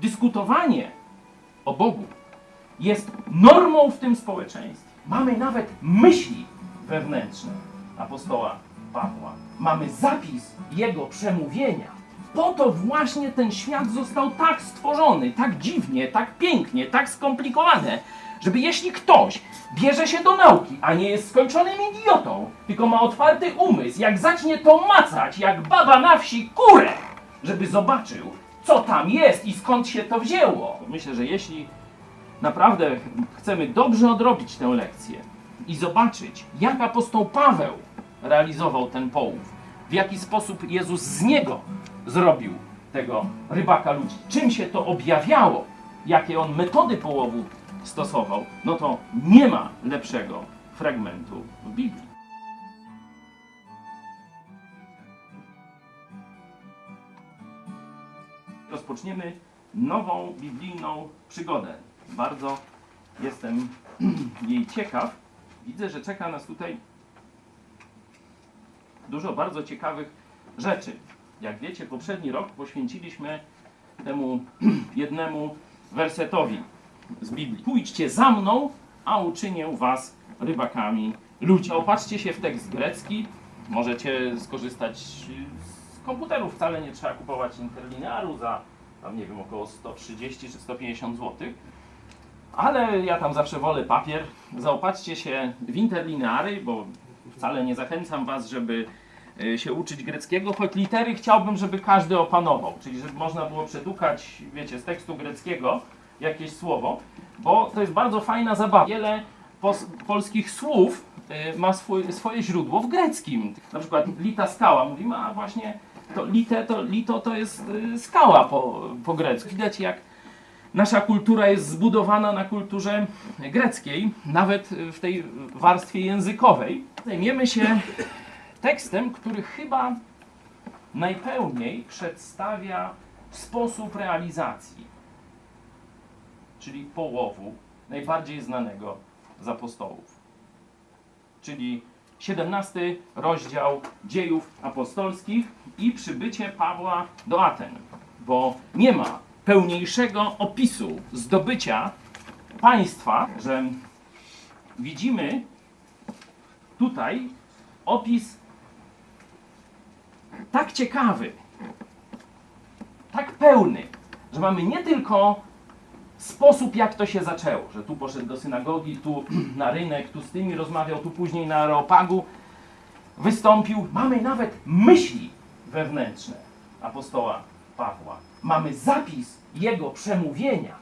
dyskutowanie o Bogu jest normą w tym społeczeństwie. Mamy nawet myśli wewnętrzne apostoła Pawła. Mamy zapis jego przemówienia. Po to właśnie ten świat został tak stworzony, tak dziwnie, tak pięknie, tak skomplikowane, żeby jeśli ktoś bierze się do nauki, a nie jest skończonym idiotą, tylko ma otwarty umysł, jak zacznie to macać, jak baba na wsi kurę, żeby zobaczył, co tam jest i skąd się to wzięło. Myślę, że jeśli naprawdę chcemy dobrze odrobić tę lekcję i zobaczyć, jak apostoł Paweł realizował ten połów, w jaki sposób Jezus z niego zrobił tego rybaka ludzi, czym się to objawiało, jakie on metody połowu stosował, no to nie ma lepszego fragmentu w Biblii. Rozpoczniemy nową biblijną przygodę. Bardzo jestem jej ciekaw. Widzę, że czeka nas tutaj dużo bardzo ciekawych rzeczy. Jak wiecie, poprzedni rok poświęciliśmy temu jednemu wersetowi z Biblii. Pójdźcie za mną, a uczynię was rybakami ludzi. Opatrzcie się w tekst grecki. Możecie skorzystać z komputerów. Wcale nie trzeba kupować interlinearu za, tam nie wiem, około 130 czy 150 zł. Ale ja tam zawsze wolę papier. Zaopatrzcie się w interlineary, bo wcale nie zachęcam was, żeby y, się uczyć greckiego, choć litery chciałbym, żeby każdy opanował, czyli żeby można było przedukać, wiecie, z tekstu greckiego jakieś słowo, bo to jest bardzo fajna zabawa. Wiele polskich słów y, ma swój, swoje źródło w greckim. Na przykład lita skała, mówimy, a właśnie to lite, to lito to jest y, skała po, po grecku. Widać jak nasza kultura jest zbudowana na kulturze greckiej, nawet w tej warstwie językowej. Zajmiemy się tekstem, który chyba najpełniej przedstawia sposób realizacji, czyli połowu najbardziej znanego z apostołów. Czyli 17 rozdział dziejów apostolskich i przybycie Pawła do Aten, bo nie ma pełniejszego opisu zdobycia państwa, że widzimy tutaj opis tak ciekawy, tak pełny, że mamy nie tylko sposób, jak to się zaczęło, że tu poszedł do synagogi, tu na rynek, tu z tymi rozmawiał, tu później na Areopagu wystąpił. Mamy nawet myśli wewnętrzne apostoła Pawła. Mamy zapis jego przemówienia.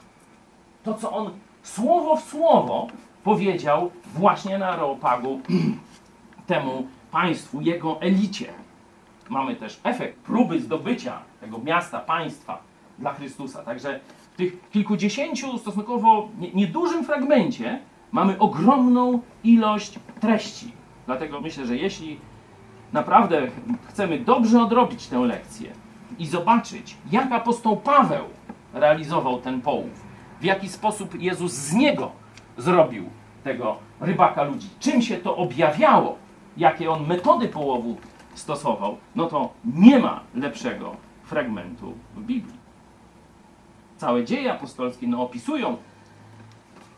To, co on słowo w słowo powiedział właśnie na Areopagu temu państwu, jego elicie. Mamy też efekt próby zdobycia tego miasta, państwa dla Chrystusa. Także w tych kilkudziesięciu stosunkowo nie- niedużym fragmencie mamy ogromną ilość treści. Dlatego myślę, że jeśli naprawdę chcemy dobrze odrobić tę lekcję i zobaczyć, jak apostoł Paweł realizował ten połów, w jaki sposób Jezus z niego zrobił tego rybaka ludzi, czym się to objawiało, jakie on metody połowu stosował, no to nie ma lepszego fragmentu w Biblii. Całe dzieje apostolskie no, opisują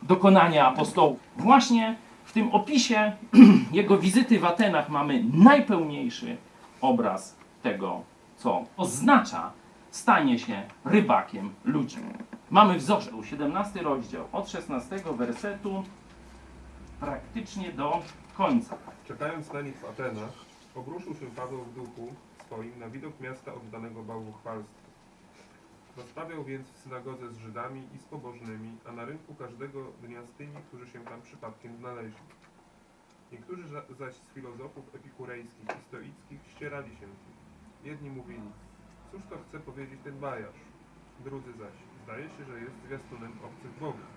dokonania apostołów. Właśnie w tym opisie jego wizyty w Atenach mamy najpełniejszy obraz tego, co oznacza stanie się rybakiem ludzi. Mamy wzorze, 17 rozdział, od 16 wersetu praktycznie do końca. Czekając na nich w Atenach, obruszył się Paweł w duchu swoim na widok miasta oddanego bałwochwalstwu. Rozprawiał więc w synagodze z Żydami i z pobożnymi, a na rynku każdego dnia z tymi, którzy się tam przypadkiem znaleźli. Niektórzy za- zaś z filozofów epikurejskich i stoickich ścierali się nim. Jedni mówili, cóż to chce powiedzieć ten bajarz? Drudzy zaś, zdaje się, że jest zwiastunem obcych bogów.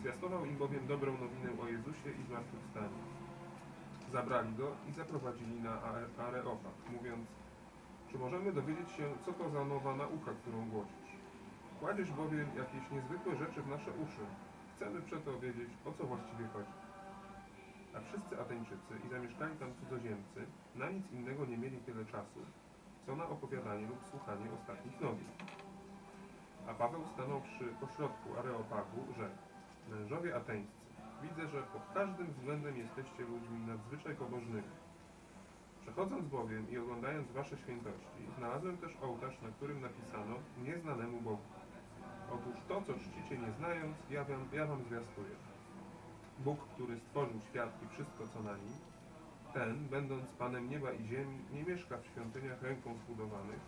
Zwiastował im bowiem dobrą nowinę o Jezusie i zmartwychwstaniu. Zabrali go i zaprowadzili na Are- Areopag, mówiąc, czy możemy dowiedzieć się, co to za nowa nauka, którą głosisz? Kładziesz bowiem jakieś niezwykłe rzeczy w nasze uszy. Chcemy przeto wiedzieć, o co właściwie chodzi. A wszyscy Ateńczycy i zamieszkali tam cudzoziemcy na nic innego nie mieli tyle czasu, co na opowiadanie lub słuchanie ostatnich nowin. A Paweł stanąwszy pośrodku Areopagu, rzekł, mężowie ateńscy, widzę, że pod każdym względem jesteście ludźmi nadzwyczaj pobożnymi. Przechodząc bowiem i oglądając wasze świętości, znalazłem też ołtarz, na którym napisano nieznanemu Bogu. Otóż to, co czcicie nie znając, ja wam, ja wam zwiastuję. Bóg, który stworzył świat i wszystko, co na nim, ten, będąc Panem nieba i ziemi, nie mieszka w świątyniach ręką zbudowanych,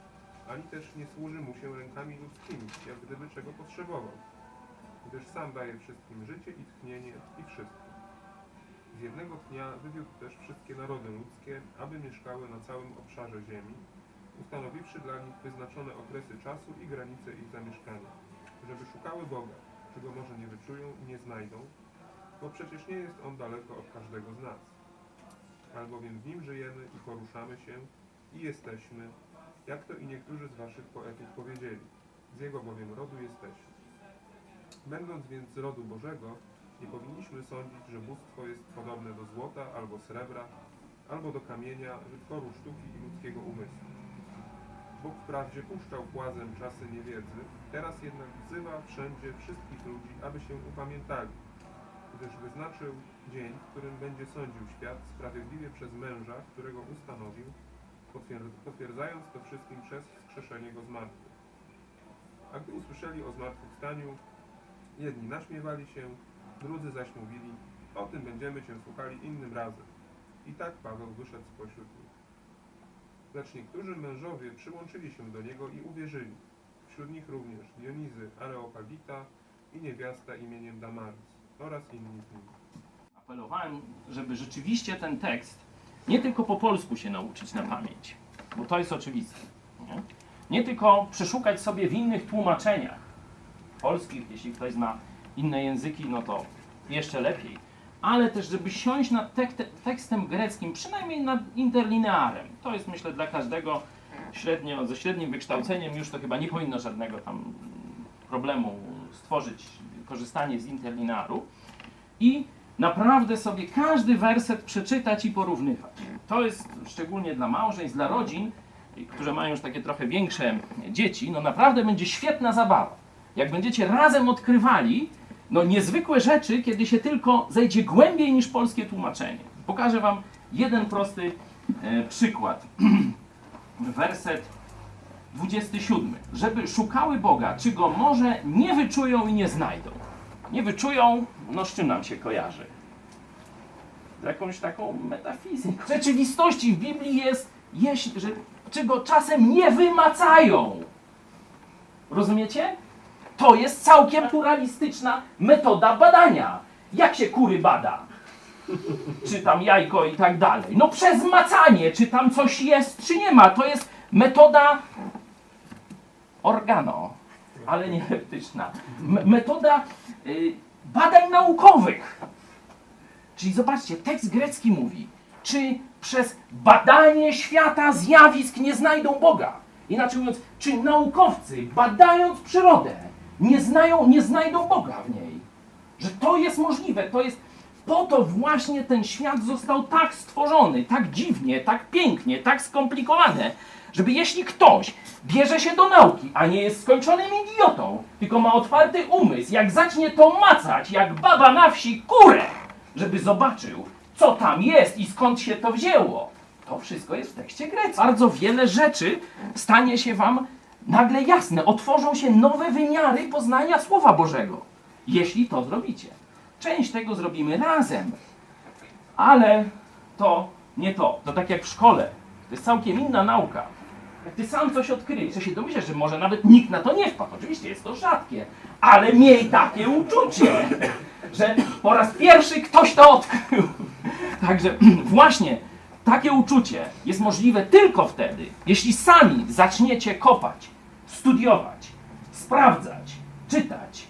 ani też nie służy mu się rękami ludzkimi, jak gdyby czego potrzebował, gdyż sam daje wszystkim życie i tchnienie i wszystko. Z jednego dnia wywiódł też wszystkie narody ludzkie, aby mieszkały na całym obszarze ziemi, ustanowiwszy dla nich wyznaczone okresy czasu i granice ich zamieszkania, żeby szukały Boga, czego może nie wyczują i nie znajdą, bo przecież nie jest On daleko od każdego z nas. Albowiem w Nim żyjemy i poruszamy się i jesteśmy, jak to i niektórzy z waszych poetów powiedzieli. Z Jego bowiem rodu jesteśmy. Będąc więc z rodu Bożego, nie powinniśmy sądzić, że bóstwo jest podobne do złota albo srebra, albo do kamienia, wytworu sztuki i ludzkiego umysłu. Bóg wprawdzie puszczał płazem czasy niewiedzy, teraz jednak wzywa wszędzie wszystkich ludzi, aby się upamiętali, gdyż wyznaczył dzień, w którym będzie sądził świat sprawiedliwie przez męża, którego ustanowił, potwier- potwierdzając to wszystkim przez wskrzeszenie go z martwych. A gdy usłyszeli o zmartwychwstaniu, jedni naśmiewali się, drudzy zaś mówili, o tym będziemy się słuchali innym razem. I tak Paweł wyszedł spośród nich. Lecz niektórzy mężowie przyłączyli się do niego i uwierzyli. Wśród nich również Dionizy Areopagita i niewiasta imieniem Damaris oraz inni z nimi. apelowałem, żeby rzeczywiście ten tekst nie tylko po polsku się nauczyć na pamięć, bo to jest oczywiste. Nie, nie tylko przeszukać sobie w innych tłumaczeniach polskich, jeśli ktoś zna inne języki, no to jeszcze lepiej, ale też, żeby siąść nad tek- tekstem greckim, przynajmniej nad interlinearem. To jest myślę dla każdego średnio, ze średnim wykształceniem już to chyba nie powinno żadnego tam problemu stworzyć korzystanie z interlinearu i naprawdę sobie każdy werset przeczytać i porównywać. To jest szczególnie dla małżeństw, dla rodzin, które mają już takie trochę większe dzieci, no naprawdę będzie świetna zabawa. Jak będziecie razem odkrywali no niezwykłe rzeczy, kiedy się tylko zejdzie głębiej niż polskie tłumaczenie. Pokażę wam jeden prosty e, przykład. Werset 27. Żeby szukały Boga, czy Go może nie wyczują i nie znajdą. Nie wyczują, no z czym nam się kojarzy? Z jakąś taką metafizyką. W rzeczywistości w Biblii jest, jeśli, że, czy Go czasem nie wymacają. Rozumiecie? To jest całkiem pluralistyczna metoda badania. Jak się kury bada? Czy tam jajko i tak dalej. No przez macanie, czy tam coś jest, czy nie ma. To jest metoda organo, ale nie leptyczna. Metoda y, badań naukowych. Czyli zobaczcie, tekst grecki mówi, czy przez badanie świata zjawisk nie znajdą Boga. Inaczej mówiąc, czy naukowcy, badając przyrodę, nie, znają, nie znajdą Boga w niej. Że to jest możliwe, to jest. Po to właśnie ten świat został tak stworzony, tak dziwnie, tak pięknie, tak skomplikowane, żeby jeśli ktoś bierze się do nauki, a nie jest skończonym idiotą, tylko ma otwarty umysł, jak zacznie to macać, jak baba na wsi kurę, żeby zobaczył, co tam jest i skąd się to wzięło. To wszystko jest w tekście greckim. Bardzo wiele rzeczy stanie się wam nagle jasne. Otworzą się nowe wymiary poznania Słowa Bożego, jeśli to zrobicie. Część tego zrobimy razem, ale to nie to. To tak jak w szkole. To jest całkiem inna nauka. Jak ty sam coś odkryjesz, to się domyślasz, że może nawet nikt na to nie wpadł. Oczywiście jest to rzadkie, ale miej takie uczucie, że po raz pierwszy ktoś to odkrył. Także właśnie takie uczucie jest możliwe tylko wtedy, jeśli sami zaczniecie kopać, studiować, sprawdzać, czytać,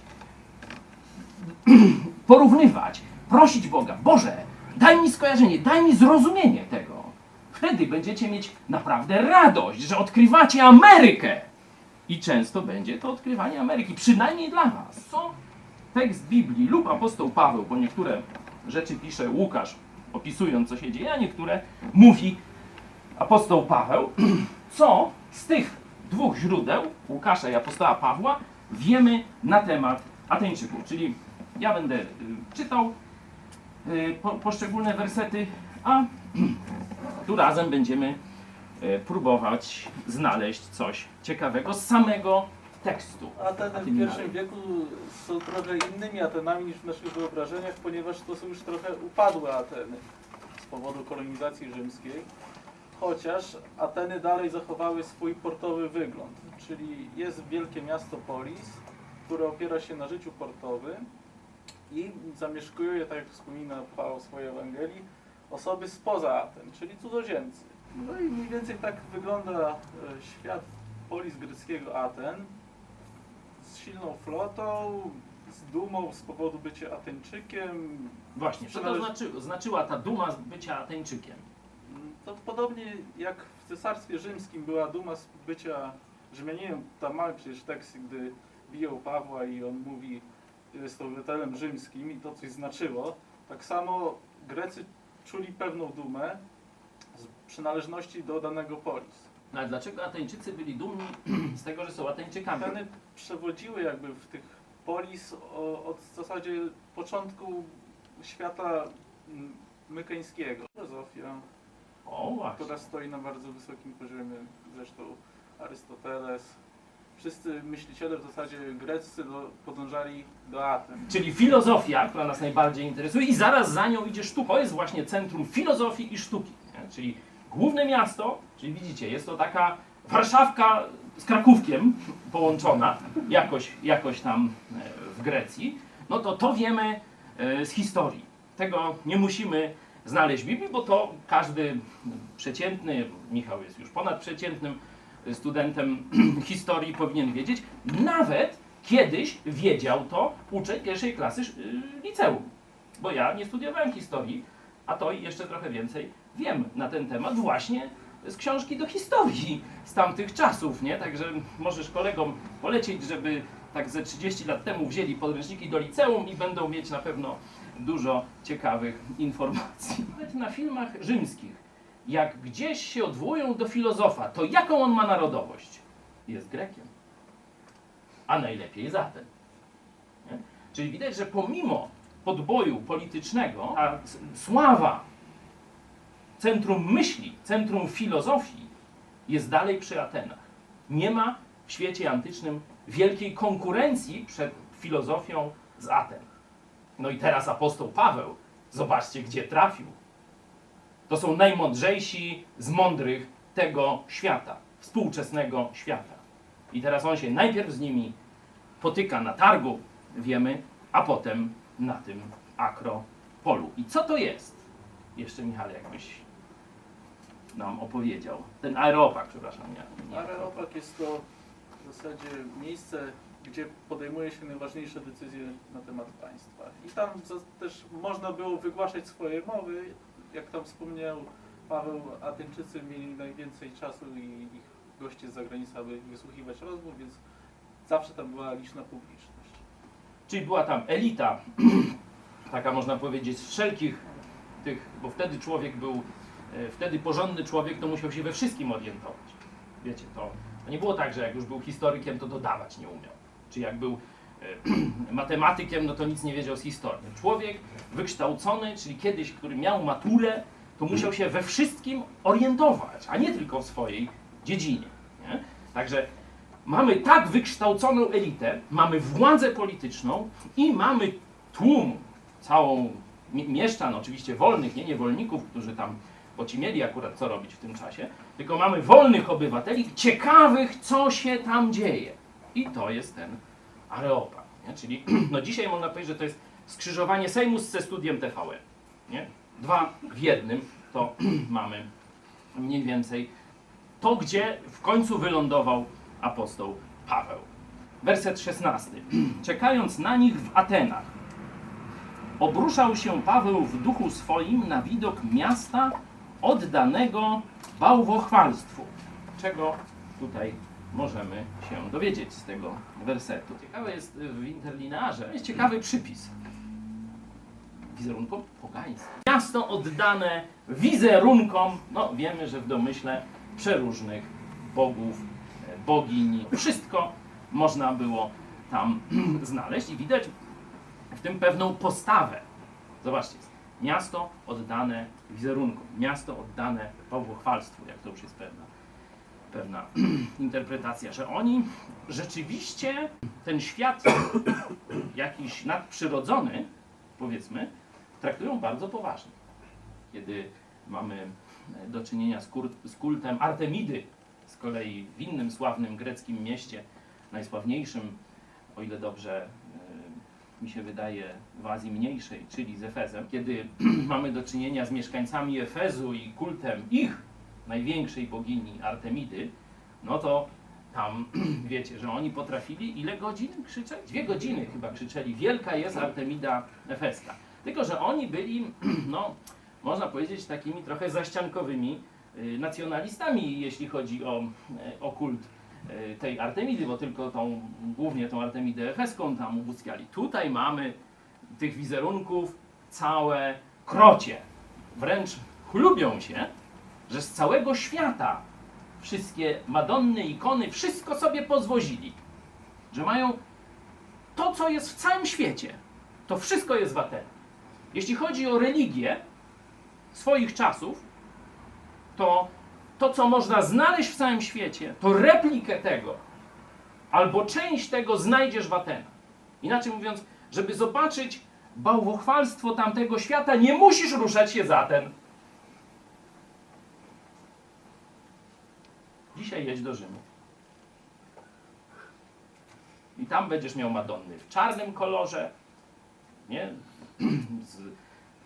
porównywać, prosić Boga, Boże, daj mi skojarzenie, daj mi zrozumienie tego. Wtedy będziecie mieć naprawdę radość, że odkrywacie Amerykę. I często będzie to odkrywanie Ameryki, przynajmniej dla Was. Co tekst Biblii lub apostoł Paweł, bo niektóre rzeczy pisze Łukasz, opisując co się dzieje, a niektóre mówi apostoł Paweł, co z tych dwóch źródeł, Łukasza i apostoła Pawła, wiemy na temat Ateńczyków. Czyli ja będę y, czytał y, po, poszczególne wersety, a tu razem będziemy y, próbować znaleźć coś ciekawego z samego tekstu. Ateny w pierwszym wieku są trochę innymi Atenami niż w naszych wyobrażeniach, ponieważ to są już trochę upadłe Ateny z powodu kolonizacji rzymskiej. Chociaż Ateny dalej zachowały swój portowy wygląd, czyli jest wielkie miasto Polis, które opiera się na życiu portowym i zamieszkują je, tak jak wspomina Paweł w swojej Ewangelii, osoby spoza Aten, czyli cudzoziemcy. No i mniej więcej tak wygląda e, świat Polis greckiego Aten z silną flotą, z dumą z powodu bycia Ateńczykiem. Właśnie, co to znaczy, znaczyła ta duma z bycia Ateńczykiem? To podobnie jak w Cesarstwie Rzymskim była duma z bycia Rzymianinem. Tam mamy przecież tekst, gdy biją Pawła i on mówi, że jest obywatelem rzymskim i to coś znaczyło. Tak samo Grecy czuli pewną dumę z przynależności do danego polis. No ale dlaczego Ateńczycy byli dumni z tego, że są Ateńczykami? Ateny przewodziły jakby w tych polis o, od w zasadzie początku świata mm, mykeńskiego. Filozofia, O właśnie. która stoi na bardzo wysokim poziomie, zresztą Arystoteles. Wszyscy myśliciele w zasadzie greccy do, podążali do Aten. Czyli filozofia, która nas najbardziej interesuje i zaraz za nią idzie sztuka. To jest właśnie centrum filozofii i sztuki. Nie? Czyli główne miasto, czyli widzicie, jest to taka Warszawka z Krakówkiem połączona jakoś, jakoś tam e, w Grecji. No to to wiemy e, z historii. Tego nie musimy znaleźć w Biblii, bo to każdy przeciętny, Michał jest już ponadprzeciętnym studentem historii powinien wiedzieć. Nawet kiedyś wiedział to uczeń pierwszej klasy y, liceum. Bo ja nie studiowałem historii, a to i jeszcze trochę więcej wiem na ten temat właśnie z książki do historii z tamtych czasów, nie? Także możesz kolegom polecieć, żeby tak ze 30 lat temu wzięli podręczniki do liceum i będą mieć na pewno dużo ciekawych informacji. Nawet na filmach rzymskich, jak gdzieś się odwołują do filozofa, to jaką on ma narodowość? Jest Grekiem. A najlepiej zatem. Nie? Czyli widać, że pomimo podboju politycznego, a s- sława centrum myśli, centrum filozofii jest dalej przy Atenach. Nie ma w świecie antycznym wielkiej konkurencji przed filozofią z Aten. No i teraz apostoł Paweł, zobaczcie gdzie trafił. To są najmądrzejsi z mądrych tego świata, współczesnego świata. I teraz on się najpierw z nimi potyka na targu, wiemy, a potem na tym akropolu. I co to jest? Jeszcze Michał jakbyś nam opowiedział. Ten aeropak, przepraszam. Nie, Areopag jest to w zasadzie miejsce, gdzie podejmuje się najważniejsze decyzje na temat państwa. I tam też można było wygłaszać swoje mowy. Jak tam wspomniał Paweł, Ateńczycy mieli najwięcej czasu i ich goście z zagranicy, aby wysłuchiwać rozmów, więc zawsze tam była liczna publiczność. Czyli była tam elita, taka można powiedzieć, z wszelkich tych, bo wtedy człowiek był, wtedy porządny człowiek to musiał się we wszystkim orientować. Wiecie, to, nie było tak, że jak już był historykiem, to dodawać nie umiał. Czy jak był e, matematykiem, no to nic nie wiedział z historii. Człowiek wykształcony, czyli kiedyś, który miał maturę, to musiał się we wszystkim orientować, a nie tylko w swojej dziedzinie. Nie? Także mamy tak wykształconą elitę, mamy władzę polityczną i mamy tłum, całą mie- mieszczan, oczywiście wolnych, nie niewolników, którzy tam, bo ci mieli akurat co robić w tym czasie, tylko mamy wolnych obywateli, ciekawych, co się tam dzieje. I to jest ten Areopag. Nie? Czyli no dzisiaj można powiedzieć, że to jest skrzyżowanie Sejmu ze studiem TVN. Nie? Dwa w jednym to mamy mniej więcej to, gdzie w końcu wylądował apostoł Paweł. Werset 16. Czekając na nich w Atenach, obruszał się Paweł w duchu swoim na widok miasta oddanego bałwochwalstwu. Czego tutaj możemy się dowiedzieć z tego wersetu? Ciekawe jest w interlinearze, jest ciekawy przypis. Wizerunkom pogańskim. Miasto oddane wizerunkom, no wiemy, że w domyśle przeróżnych bogów, e, bogiń. Wszystko można było tam znaleźć i widać w tym pewną postawę. Zobaczcie, miasto oddane wizerunkom, miasto oddane bałwochwalstwu, jak to już jest pewna, pewna interpretacja, że oni rzeczywiście ten świat jakiś nadprzyrodzony, powiedzmy, traktują bardzo poważnie. Kiedy mamy do czynienia z, kultem Artemidy, z kolei w innym sławnym greckim mieście, najsławniejszym, o ile dobrze mi się wydaje, w Azji Mniejszej, czyli z Efezem, kiedy mamy do czynienia z mieszkańcami Efezu i kultem ich największej bogini Artemidy, no to tam wiecie, że oni potrafili ile godzin krzyczeć? Dwie godziny chyba krzyczeli, wielka jest Artemida Efeska. Tylko, że oni byli, no, można powiedzieć, takimi trochę zaściankowymi y, nacjonalistami, jeśli chodzi o, e, o kult tej Artemidy, bo tylko tą, głównie tą Artemidę Efeską tam ubóstwiali. Tutaj mamy tych wizerunków całe krocie. Wręcz chlubią się, że z całego świata wszystkie Madonny, ikony, wszystko sobie pozwozili. Że mają to, co jest w całym świecie. To wszystko jest w Atenach. Jeśli chodzi o religię swoich czasów, to to, co można znaleźć w całym świecie, to replikę tego, albo część tego znajdziesz w Atenach. Inaczej mówiąc, żeby zobaczyć bałwochwalstwo tamtego świata, nie musisz ruszać się z Aten. Dzisiaj jedź do Rzymu. I tam będziesz miał Madonny w czarnym kolorze, nie? Z,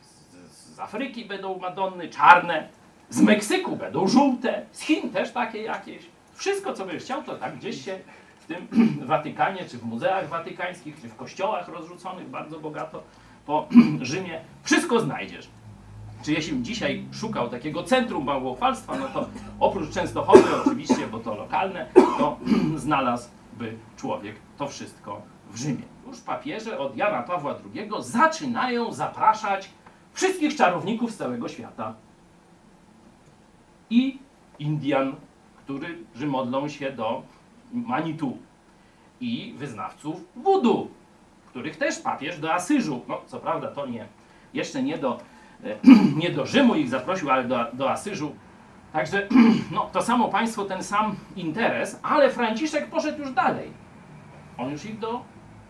z, z Afryki będą Madonny czarne, z Meksyku będą żółte, z Chin też takie jakieś. Wszystko, co byś chciał, to tak gdzieś się w tym Watykanie, czy w muzeach watykańskich, czy w kościołach rozrzuconych bardzo bogato po Rzymie, wszystko znajdziesz. Czy jeśli dzisiaj szukał takiego centrum bałwochwalstwa, no to oprócz Częstochowy oczywiście, bo to lokalne, to znalazłby człowiek to wszystko w Rzymie. Już papieże od Jana Pawła II zaczynają zapraszać wszystkich czarowników z całego świata. I Indian, którzy modlą się do Manitu. I wyznawców wudu, których też papież do Asyżu, no co prawda to nie, jeszcze nie do, e, nie do Rzymu ich zaprosił, ale do, do Asyżu. Także no, to samo państwo, ten sam interes, ale Franciszek poszedł już dalej. On już ich do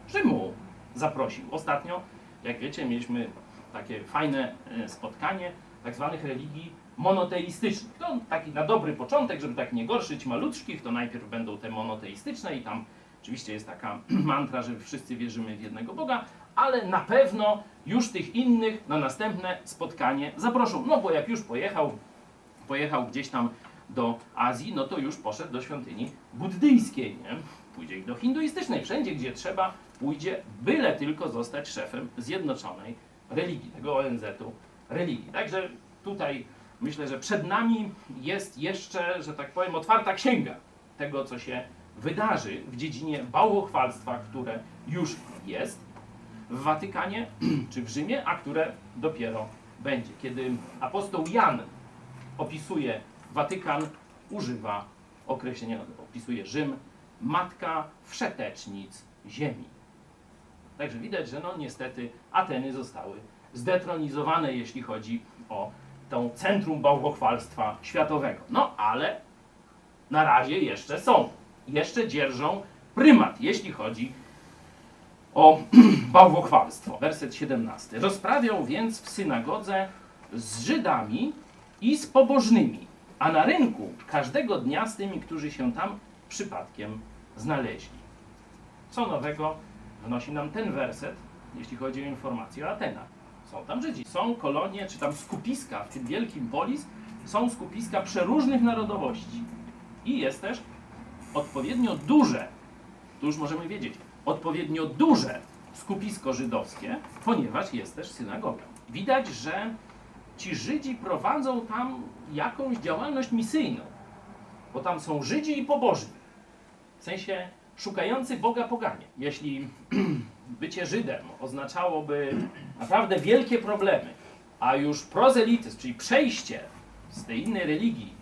Rzymu zaprosił. Ostatnio, jak wiecie, mieliśmy takie fajne e, spotkanie tak zwanych religii monoteistycznych. To taki na dobry początek, żeby tak nie gorszyć maluczkich, to najpierw będą te monoteistyczne i tam oczywiście jest taka mantra, że wszyscy wierzymy w jednego Boga, ale na pewno już tych innych na następne spotkanie zaproszą. No bo jak już pojechał, pojechał gdzieś tam do Azji, no to już poszedł do świątyni buddyjskiej, nie? Pójdzie do hinduistycznej. Wszędzie, gdzie trzeba, pójdzie, byle tylko zostać szefem zjednoczonej religii, tego ONZ-u religii. Także tutaj myślę, że przed nami jest jeszcze, że tak powiem, otwarta księga tego, co się wydarzy w dziedzinie bałwochwalstwa, które już jest w Watykanie czy w Rzymie, a które dopiero będzie. Kiedy apostoł Jan opisuje Watykan, używa określenia, opisuje Rzym, matka wszetecznic ziemi. Także widać, że no niestety Ateny zostały zdetronizowane, jeśli chodzi o tą centrum bałwochwalstwa światowego. No ale na razie jeszcze są. Jeszcze dzierżą prymat, jeśli chodzi o bałwochwalstwo. Werset 17. Rozprawiał więc w synagodze z Żydami i z pobożnymi, a na rynku każdego dnia z tymi, którzy się tam przypadkiem znaleźli. Co nowego wnosi nam ten werset, jeśli chodzi o informacje o Atenach? Są tam Żydzi, są kolonie, czy tam skupiska w tym wielkim polis, są skupiska przeróżnych narodowości. I jest też odpowiednio duże, tu już możemy wiedzieć, odpowiednio duże skupisko żydowskie, ponieważ jest też synagoga. Widać, że ci Żydzi prowadzą tam jakąś działalność misyjną, bo tam są Żydzi i pobożni. W sensie szukający Boga poganie. Jeśli bycie Żydem oznaczałoby naprawdę wielkie problemy, a już prozelityzm, czyli przejście z tej innej religii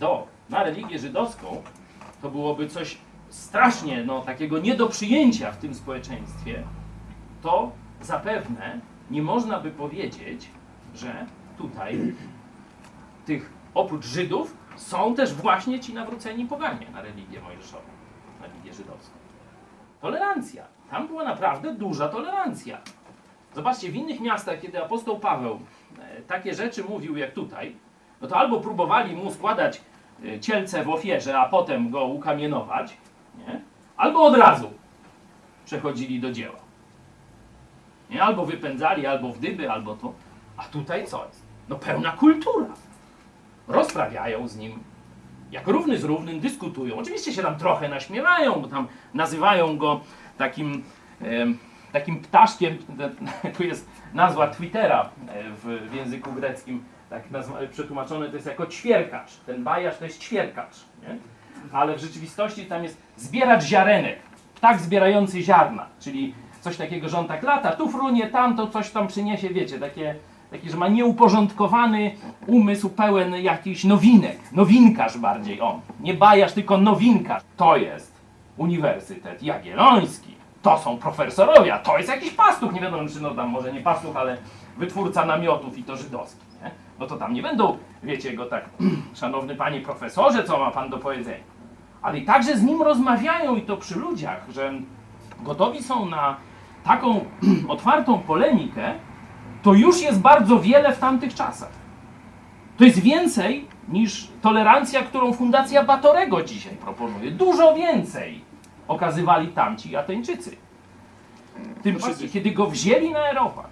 do, na religię żydowską, to byłoby coś strasznie no, takiego nie do przyjęcia w tym społeczeństwie, to zapewne nie można by powiedzieć, że tutaj tych oprócz Żydów są też właśnie ci nawróceni poganie na religię mojżeszową, na religię żydowską. Tolerancja. Tam była naprawdę duża tolerancja. Zobaczcie, w innych miastach, kiedy apostoł Paweł e, takie rzeczy mówił jak tutaj, no to albo próbowali mu składać e, cielce w ofierze, a potem go ukamienować, nie? albo od razu przechodzili do dzieła. Nie? Albo wypędzali, albo w dyby, albo to. A tutaj co jest? No pełna kultura. Rozprawiają z nim, jak równy z równym dyskutują. Oczywiście się tam trochę naśmiewają, bo tam nazywają go takim, takim ptaszkiem. Tu jest nazwa Twittera e, w, w języku greckim, tak przetłumaczone to jest jako ćwierkacz. Ten bajarz to jest ćwierkacz. Nie? Ale w rzeczywistości tam jest zbieracz ziarenek, ptak zbierający ziarna, czyli coś takiego, że on tak lata, tu frunie, tam to coś tam przyniesie, wiecie, takie, taki, że ma nieuporządkowany umysł pełen jakichś nowinek, nowinkarz bardziej on, nie bajarz, tylko nowinkarz. To jest Uniwersytet Jagielloński, to są profesorowie, a to jest jakiś pastuch, nie wiadomo czy no tam może nie pastuch, ale wytwórca namiotów i to żydowski, nie? No to tam nie będą, wiecie, go tak, szanowny panie profesorze, co ma pan do powiedzenia? Ale i także z nim rozmawiają i to przy ludziach, że gotowi są na taką otwartą polemikę, to już jest bardzo wiele w tamtych czasach. To jest więcej niż tolerancja, którą Fundacja Batorego dzisiaj proponuje. Dużo więcej okazywali tamci Ateńczycy. Tym przy, kiedy go wzięli na aerofag,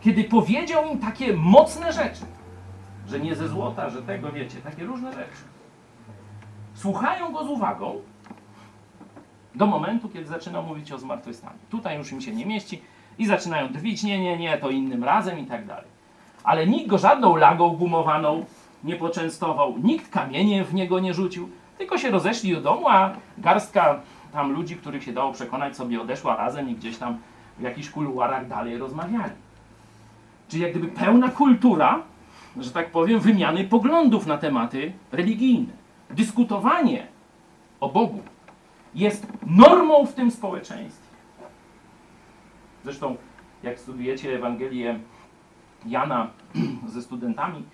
kiedy powiedział im takie mocne rzeczy, że nie ze złota, że tego wiecie, takie różne rzeczy. Słuchają go z uwagą do momentu, kiedy zaczyna mówić o zmartwychwstaniu. Tutaj już im się nie mieści i zaczynają drwić, nie, nie, nie, to innym razem i tak dalej. Ale nikt go żadną lagą gumowaną nie poczęstował, nikt kamieniem w niego nie rzucił, tylko się rozeszli do domu, a garstka tam ludzi, których się dało przekonać, sobie odeszła razem i gdzieś tam w jakichś kuluarach dalej rozmawiali. Czyli jak gdyby pełna kultura, że tak powiem, wymiany poglądów na tematy religijne. Dyskutowanie o Bogu jest normą w tym społeczeństwie. Zresztą, jak studujecie Ewangelię Jana ze studentami,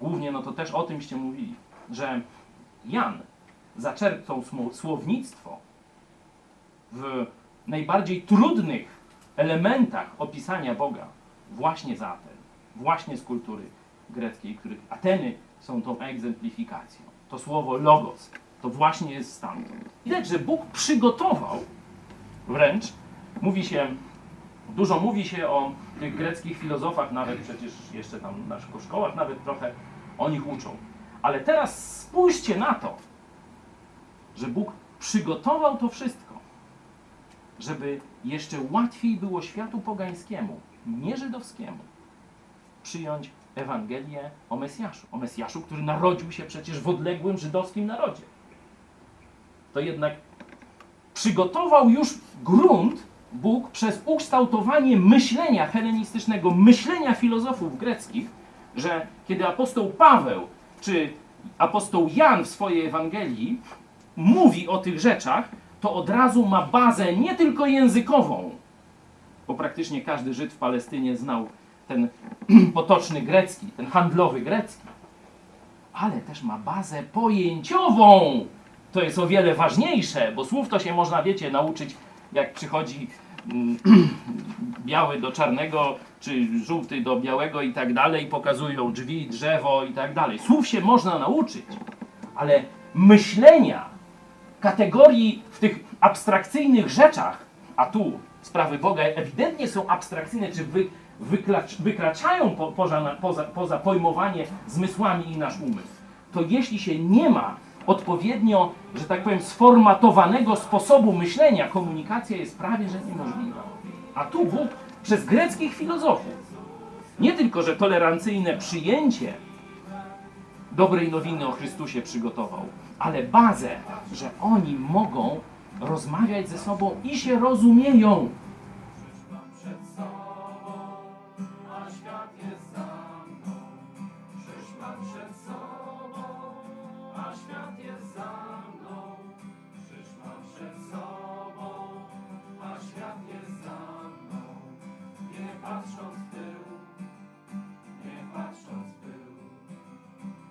głównie, no to też o tymście mówili, że Jan zaczerpnął słownictwo w najbardziej trudnych elementach opisania Boga właśnie z Aten, właśnie z kultury greckiej, których Ateny są tą egzemplifikacją. To słowo logos to właśnie jest stamtąd. Widać, że Bóg przygotował wręcz, mówi się, dużo mówi się o tych greckich filozofach, nawet przecież jeszcze tam w naszych szkołach nawet trochę o nich uczą. Ale teraz spójrzcie na to, że Bóg przygotował to wszystko, żeby jeszcze łatwiej było światu pogańskiemu, nie żydowskiemu, przyjąć Ewangelię o Mesjaszu. O Mesjaszu, który narodził się przecież w odległym żydowskim narodzie. To jednak przygotował już grunt Bóg przez ukształtowanie myślenia helenistycznego, myślenia filozofów greckich, że kiedy apostoł Paweł czy apostoł Jan w swojej Ewangelii mówi o tych rzeczach, to od razu ma bazę nie tylko językową, bo praktycznie każdy Żyd w Palestynie znał ten potoczny grecki, ten handlowy grecki, ale też ma bazę pojęciową. To jest o wiele ważniejsze, bo słów to się można, wiecie, nauczyć, jak przychodzi mm, biały do czarnego, czy żółty do białego i tak dalej, pokazują drzwi, drzewo i tak dalej. Słów się można nauczyć, ale myślenia, kategorii w tych abstrakcyjnych rzeczach, a tu sprawy Boga ewidentnie są abstrakcyjne, czy wy, wyklacz, wykraczają po, poza, poza, poza pojmowanie zmysłami i nasz umysł, to jeśli się nie ma odpowiednio, że tak powiem, sformatowanego sposobu myślenia, komunikacja jest prawie że niemożliwa. A tu Bóg przez greckich filozofów nie tylko, że tolerancyjne przyjęcie dobrej nowiny o Chrystusie przygotował, ale bazę, że oni mogą rozmawiać ze sobą i się rozumieją.